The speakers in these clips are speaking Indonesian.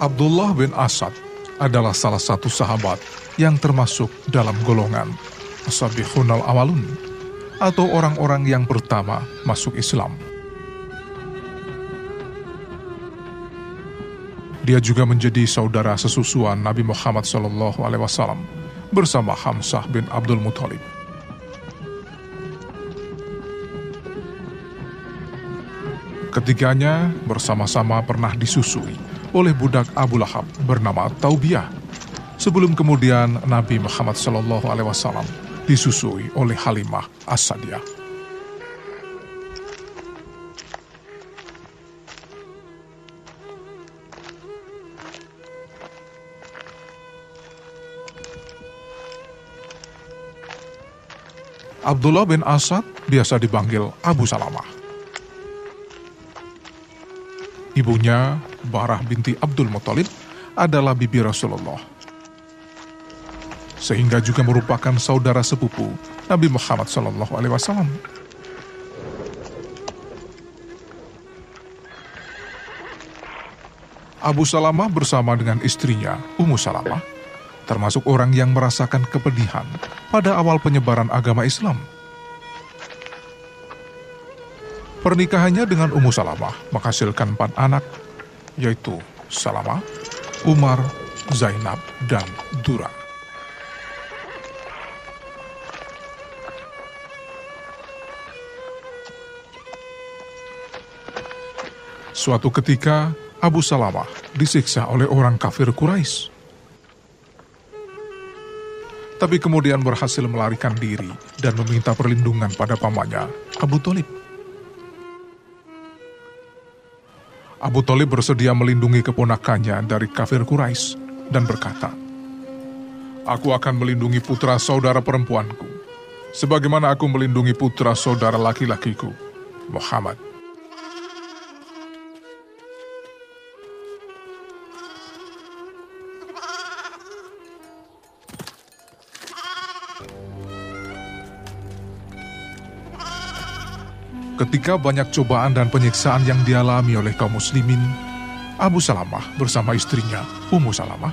Abdullah bin Asad adalah salah satu sahabat yang termasuk dalam golongan Asabihunal Awalun atau orang-orang yang pertama masuk Islam. Dia juga menjadi saudara sesusuan Nabi Muhammad SAW bersama Hamzah bin Abdul Muthalib. Ketiganya bersama-sama pernah disusui oleh budak Abu Lahab bernama Taubiyah. Sebelum kemudian Nabi Muhammad SAW disusui oleh Halimah As-Sadiyah. Abdullah bin Asad biasa dipanggil Abu Salamah. Ibunya, Barah binti Abdul Muthalib, adalah bibi Rasulullah sehingga juga merupakan saudara sepupu Nabi Muhammad Wasallam. Abu Salamah bersama dengan istrinya, Ummu Salamah, termasuk orang yang merasakan kepedihan pada awal penyebaran agama Islam. Pernikahannya dengan Ummu Salamah menghasilkan empat anak, yaitu Salamah, Umar, Zainab, dan Dura. Suatu ketika, Abu Salamah disiksa oleh orang kafir Quraisy. Tapi kemudian berhasil melarikan diri dan meminta perlindungan pada pamannya, Abu Talib. Abu Talib bersedia melindungi keponakannya dari kafir Quraisy dan berkata, Aku akan melindungi putra saudara perempuanku, sebagaimana aku melindungi putra saudara laki-lakiku, Muhammad. Ketika banyak cobaan dan penyiksaan yang dialami oleh kaum muslimin, Abu Salamah bersama istrinya, Ummu Salamah,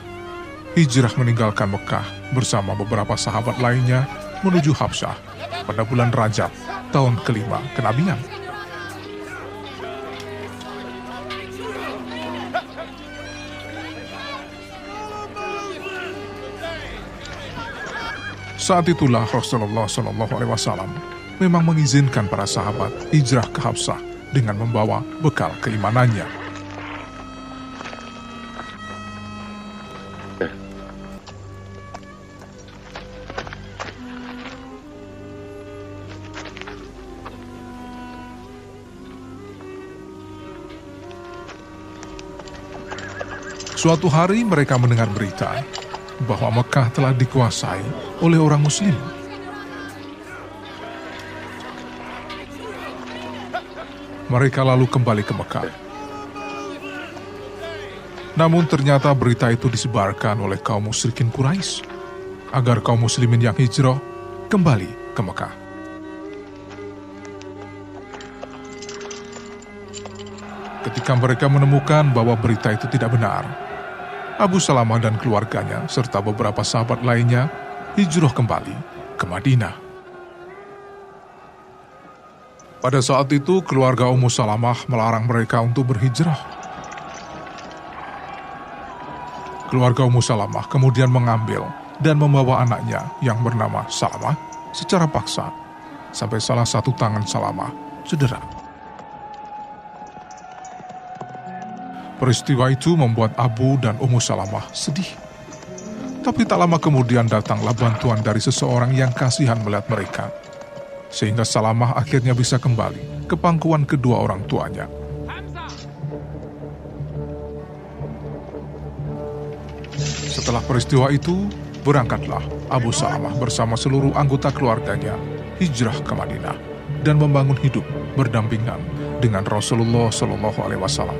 hijrah meninggalkan Mekah bersama beberapa sahabat lainnya menuju Habsyah pada bulan Rajab tahun kelima kenabian. Saat itulah Rasulullah Shallallahu Alaihi Wasallam memang mengizinkan para sahabat hijrah ke Habsah dengan membawa bekal keimanannya. Suatu hari mereka mendengar berita bahwa Mekah telah dikuasai oleh orang Muslim. Mereka lalu kembali ke Mekah. Namun ternyata berita itu disebarkan oleh kaum musyrikin Quraisy agar kaum muslimin yang hijrah kembali ke Mekah. Ketika mereka menemukan bahwa berita itu tidak benar, Abu Salamah dan keluarganya serta beberapa sahabat lainnya hijrah kembali ke Madinah. Pada saat itu, keluarga Ummu Salamah melarang mereka untuk berhijrah. Keluarga Ummu Salamah kemudian mengambil dan membawa anaknya yang bernama Salamah secara paksa sampai salah satu tangan Salamah cedera. Peristiwa itu membuat Abu dan Ummu Salamah sedih. Tapi tak lama kemudian datanglah bantuan dari seseorang yang kasihan melihat mereka sehingga Salamah akhirnya bisa kembali ke pangkuan kedua orang tuanya. Setelah peristiwa itu, berangkatlah Abu Salamah bersama seluruh anggota keluarganya hijrah ke Madinah dan membangun hidup berdampingan dengan Rasulullah Shallallahu Alaihi Wasallam.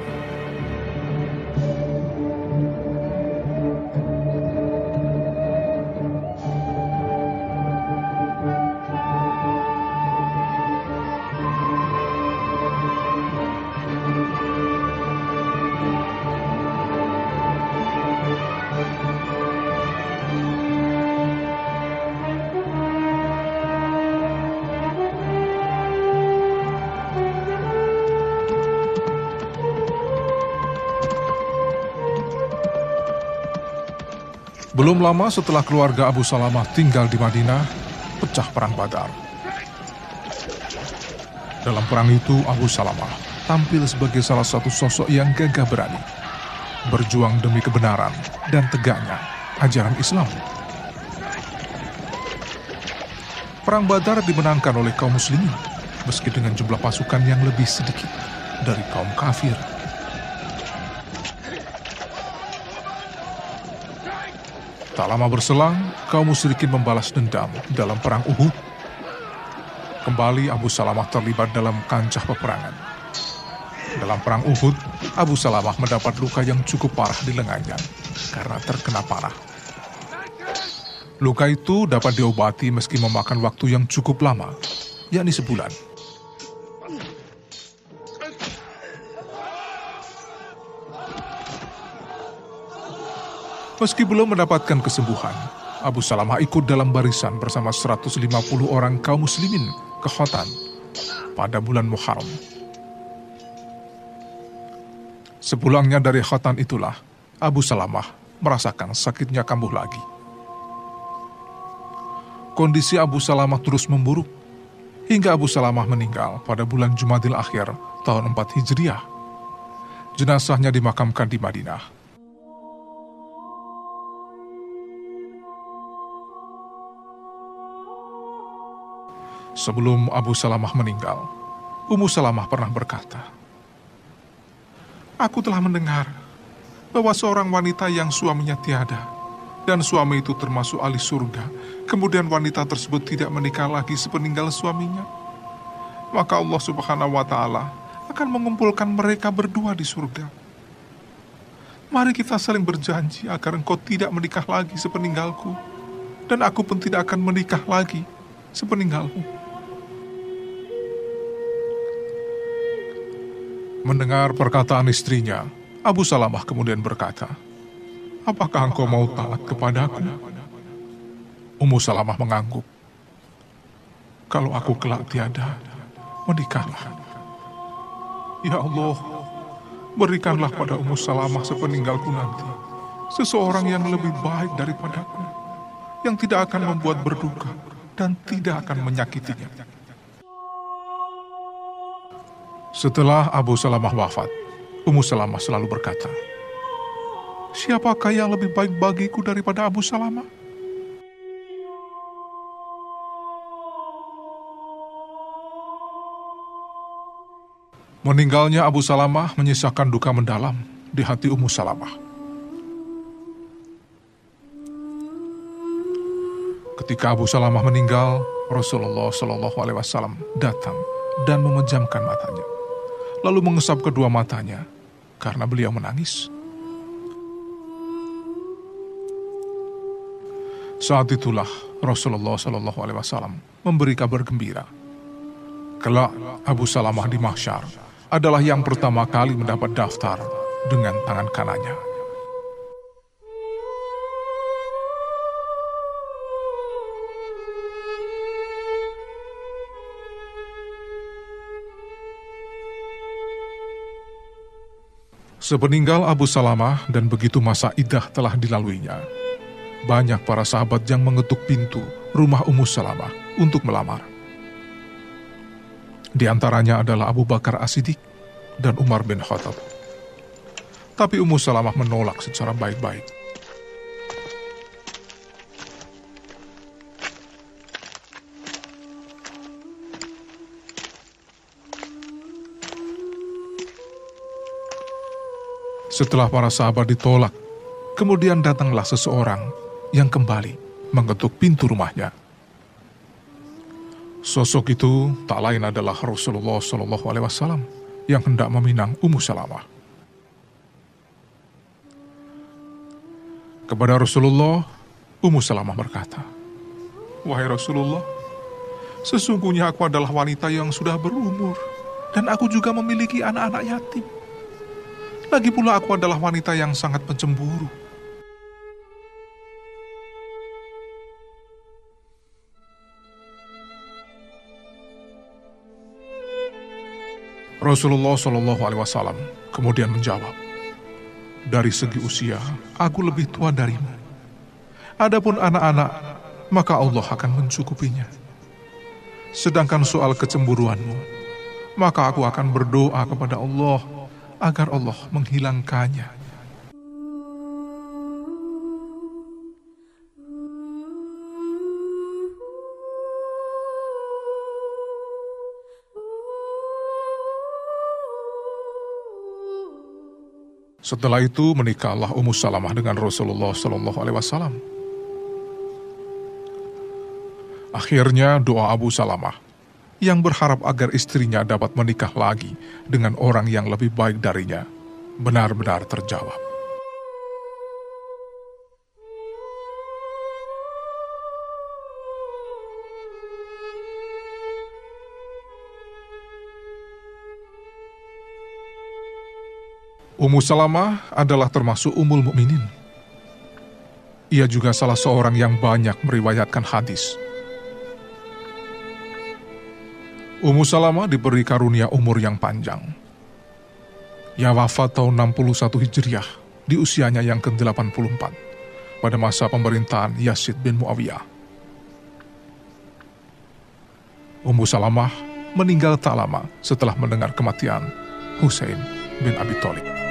Belum lama setelah keluarga Abu Salamah tinggal di Madinah, pecah perang Badar. Dalam perang itu, Abu Salamah tampil sebagai salah satu sosok yang gagah berani, berjuang demi kebenaran dan tegaknya ajaran Islam. Perang Badar dimenangkan oleh kaum muslimin, meski dengan jumlah pasukan yang lebih sedikit dari kaum kafir. Tak lama berselang, kaum musyrikin membalas dendam dalam perang Uhud. Kembali Abu Salamah terlibat dalam kancah peperangan. Dalam perang Uhud, Abu Salamah mendapat luka yang cukup parah di lengannya karena terkena panah. Luka itu dapat diobati meski memakan waktu yang cukup lama, yakni sebulan. Meski belum mendapatkan kesembuhan, Abu Salamah ikut dalam barisan bersama 150 orang kaum muslimin ke Khotan pada bulan Muharram. Sepulangnya dari Khotan itulah, Abu Salamah merasakan sakitnya kambuh lagi. Kondisi Abu Salamah terus memburuk, hingga Abu Salamah meninggal pada bulan Jumadil Akhir tahun 4 Hijriah. Jenazahnya dimakamkan di Madinah. Sebelum Abu Salamah meninggal, Ummu Salamah pernah berkata, Aku telah mendengar bahwa seorang wanita yang suaminya tiada dan suami itu termasuk ahli surga, kemudian wanita tersebut tidak menikah lagi sepeninggal suaminya. Maka Allah Subhanahu wa taala akan mengumpulkan mereka berdua di surga. Mari kita saling berjanji agar engkau tidak menikah lagi sepeninggalku dan aku pun tidak akan menikah lagi sepeninggalmu. Mendengar perkataan istrinya, Abu Salamah kemudian berkata, Apakah engkau mau taat kepadaku? Ummu Salamah mengangguk. Kalau aku kelak tiada, menikahlah. Ya Allah, berikanlah pada Ummu Salamah sepeninggalku nanti, seseorang yang lebih baik daripadaku, yang tidak akan membuat berduka dan tidak akan menyakitinya. Setelah Abu Salamah wafat, Ummu Salamah selalu berkata, Siapakah yang lebih baik bagiku daripada Abu Salamah? Meninggalnya Abu Salamah menyisakan duka mendalam di hati Ummu Salamah. Ketika Abu Salamah meninggal, Rasulullah Shallallahu Alaihi Wasallam datang dan memejamkan matanya lalu mengesap kedua matanya karena beliau menangis. Saat itulah Rasulullah Shallallahu Alaihi Wasallam memberi kabar gembira. Kelak Abu Salamah di Mahsyar adalah yang pertama kali mendapat daftar dengan tangan kanannya. Sepeninggal Abu Salamah dan begitu masa idah telah dilaluinya, banyak para sahabat yang mengetuk pintu rumah Ummu Salamah untuk melamar. Di antaranya adalah Abu Bakar As-Siddiq dan Umar bin Khattab. Tapi Ummu Salamah menolak secara baik-baik. Setelah para sahabat ditolak, kemudian datanglah seseorang yang kembali mengetuk pintu rumahnya. Sosok itu tak lain adalah Rasulullah Shallallahu Alaihi Wasallam yang hendak meminang Ummu Salamah. Kepada Rasulullah, Ummu Salamah berkata, Wahai Rasulullah, sesungguhnya aku adalah wanita yang sudah berumur dan aku juga memiliki anak-anak yatim. Lagi pula aku adalah wanita yang sangat pencemburu. Rasulullah Shallallahu Alaihi Wasallam kemudian menjawab, dari segi usia aku lebih tua darimu, Adapun anak-anak, maka Allah akan mencukupinya. Sedangkan soal kecemburuanmu, maka aku akan berdoa kepada Allah agar Allah menghilangkannya. Setelah itu menikahlah Ummu Salamah dengan Rasulullah Shallallahu Alaihi Wasallam. Akhirnya doa Abu Salamah yang berharap agar istrinya dapat menikah lagi dengan orang yang lebih baik darinya benar-benar terjawab. Ummu Salamah adalah termasuk umul mukminin. Ia juga salah seorang yang banyak meriwayatkan hadis. Ummu Salamah diberi karunia umur yang panjang. Ia wafat tahun 61 Hijriah di usianya yang ke-84 pada masa pemerintahan Yazid bin Muawiyah. Ummu Salamah meninggal tak lama setelah mendengar kematian Hussein bin Abi Thalib.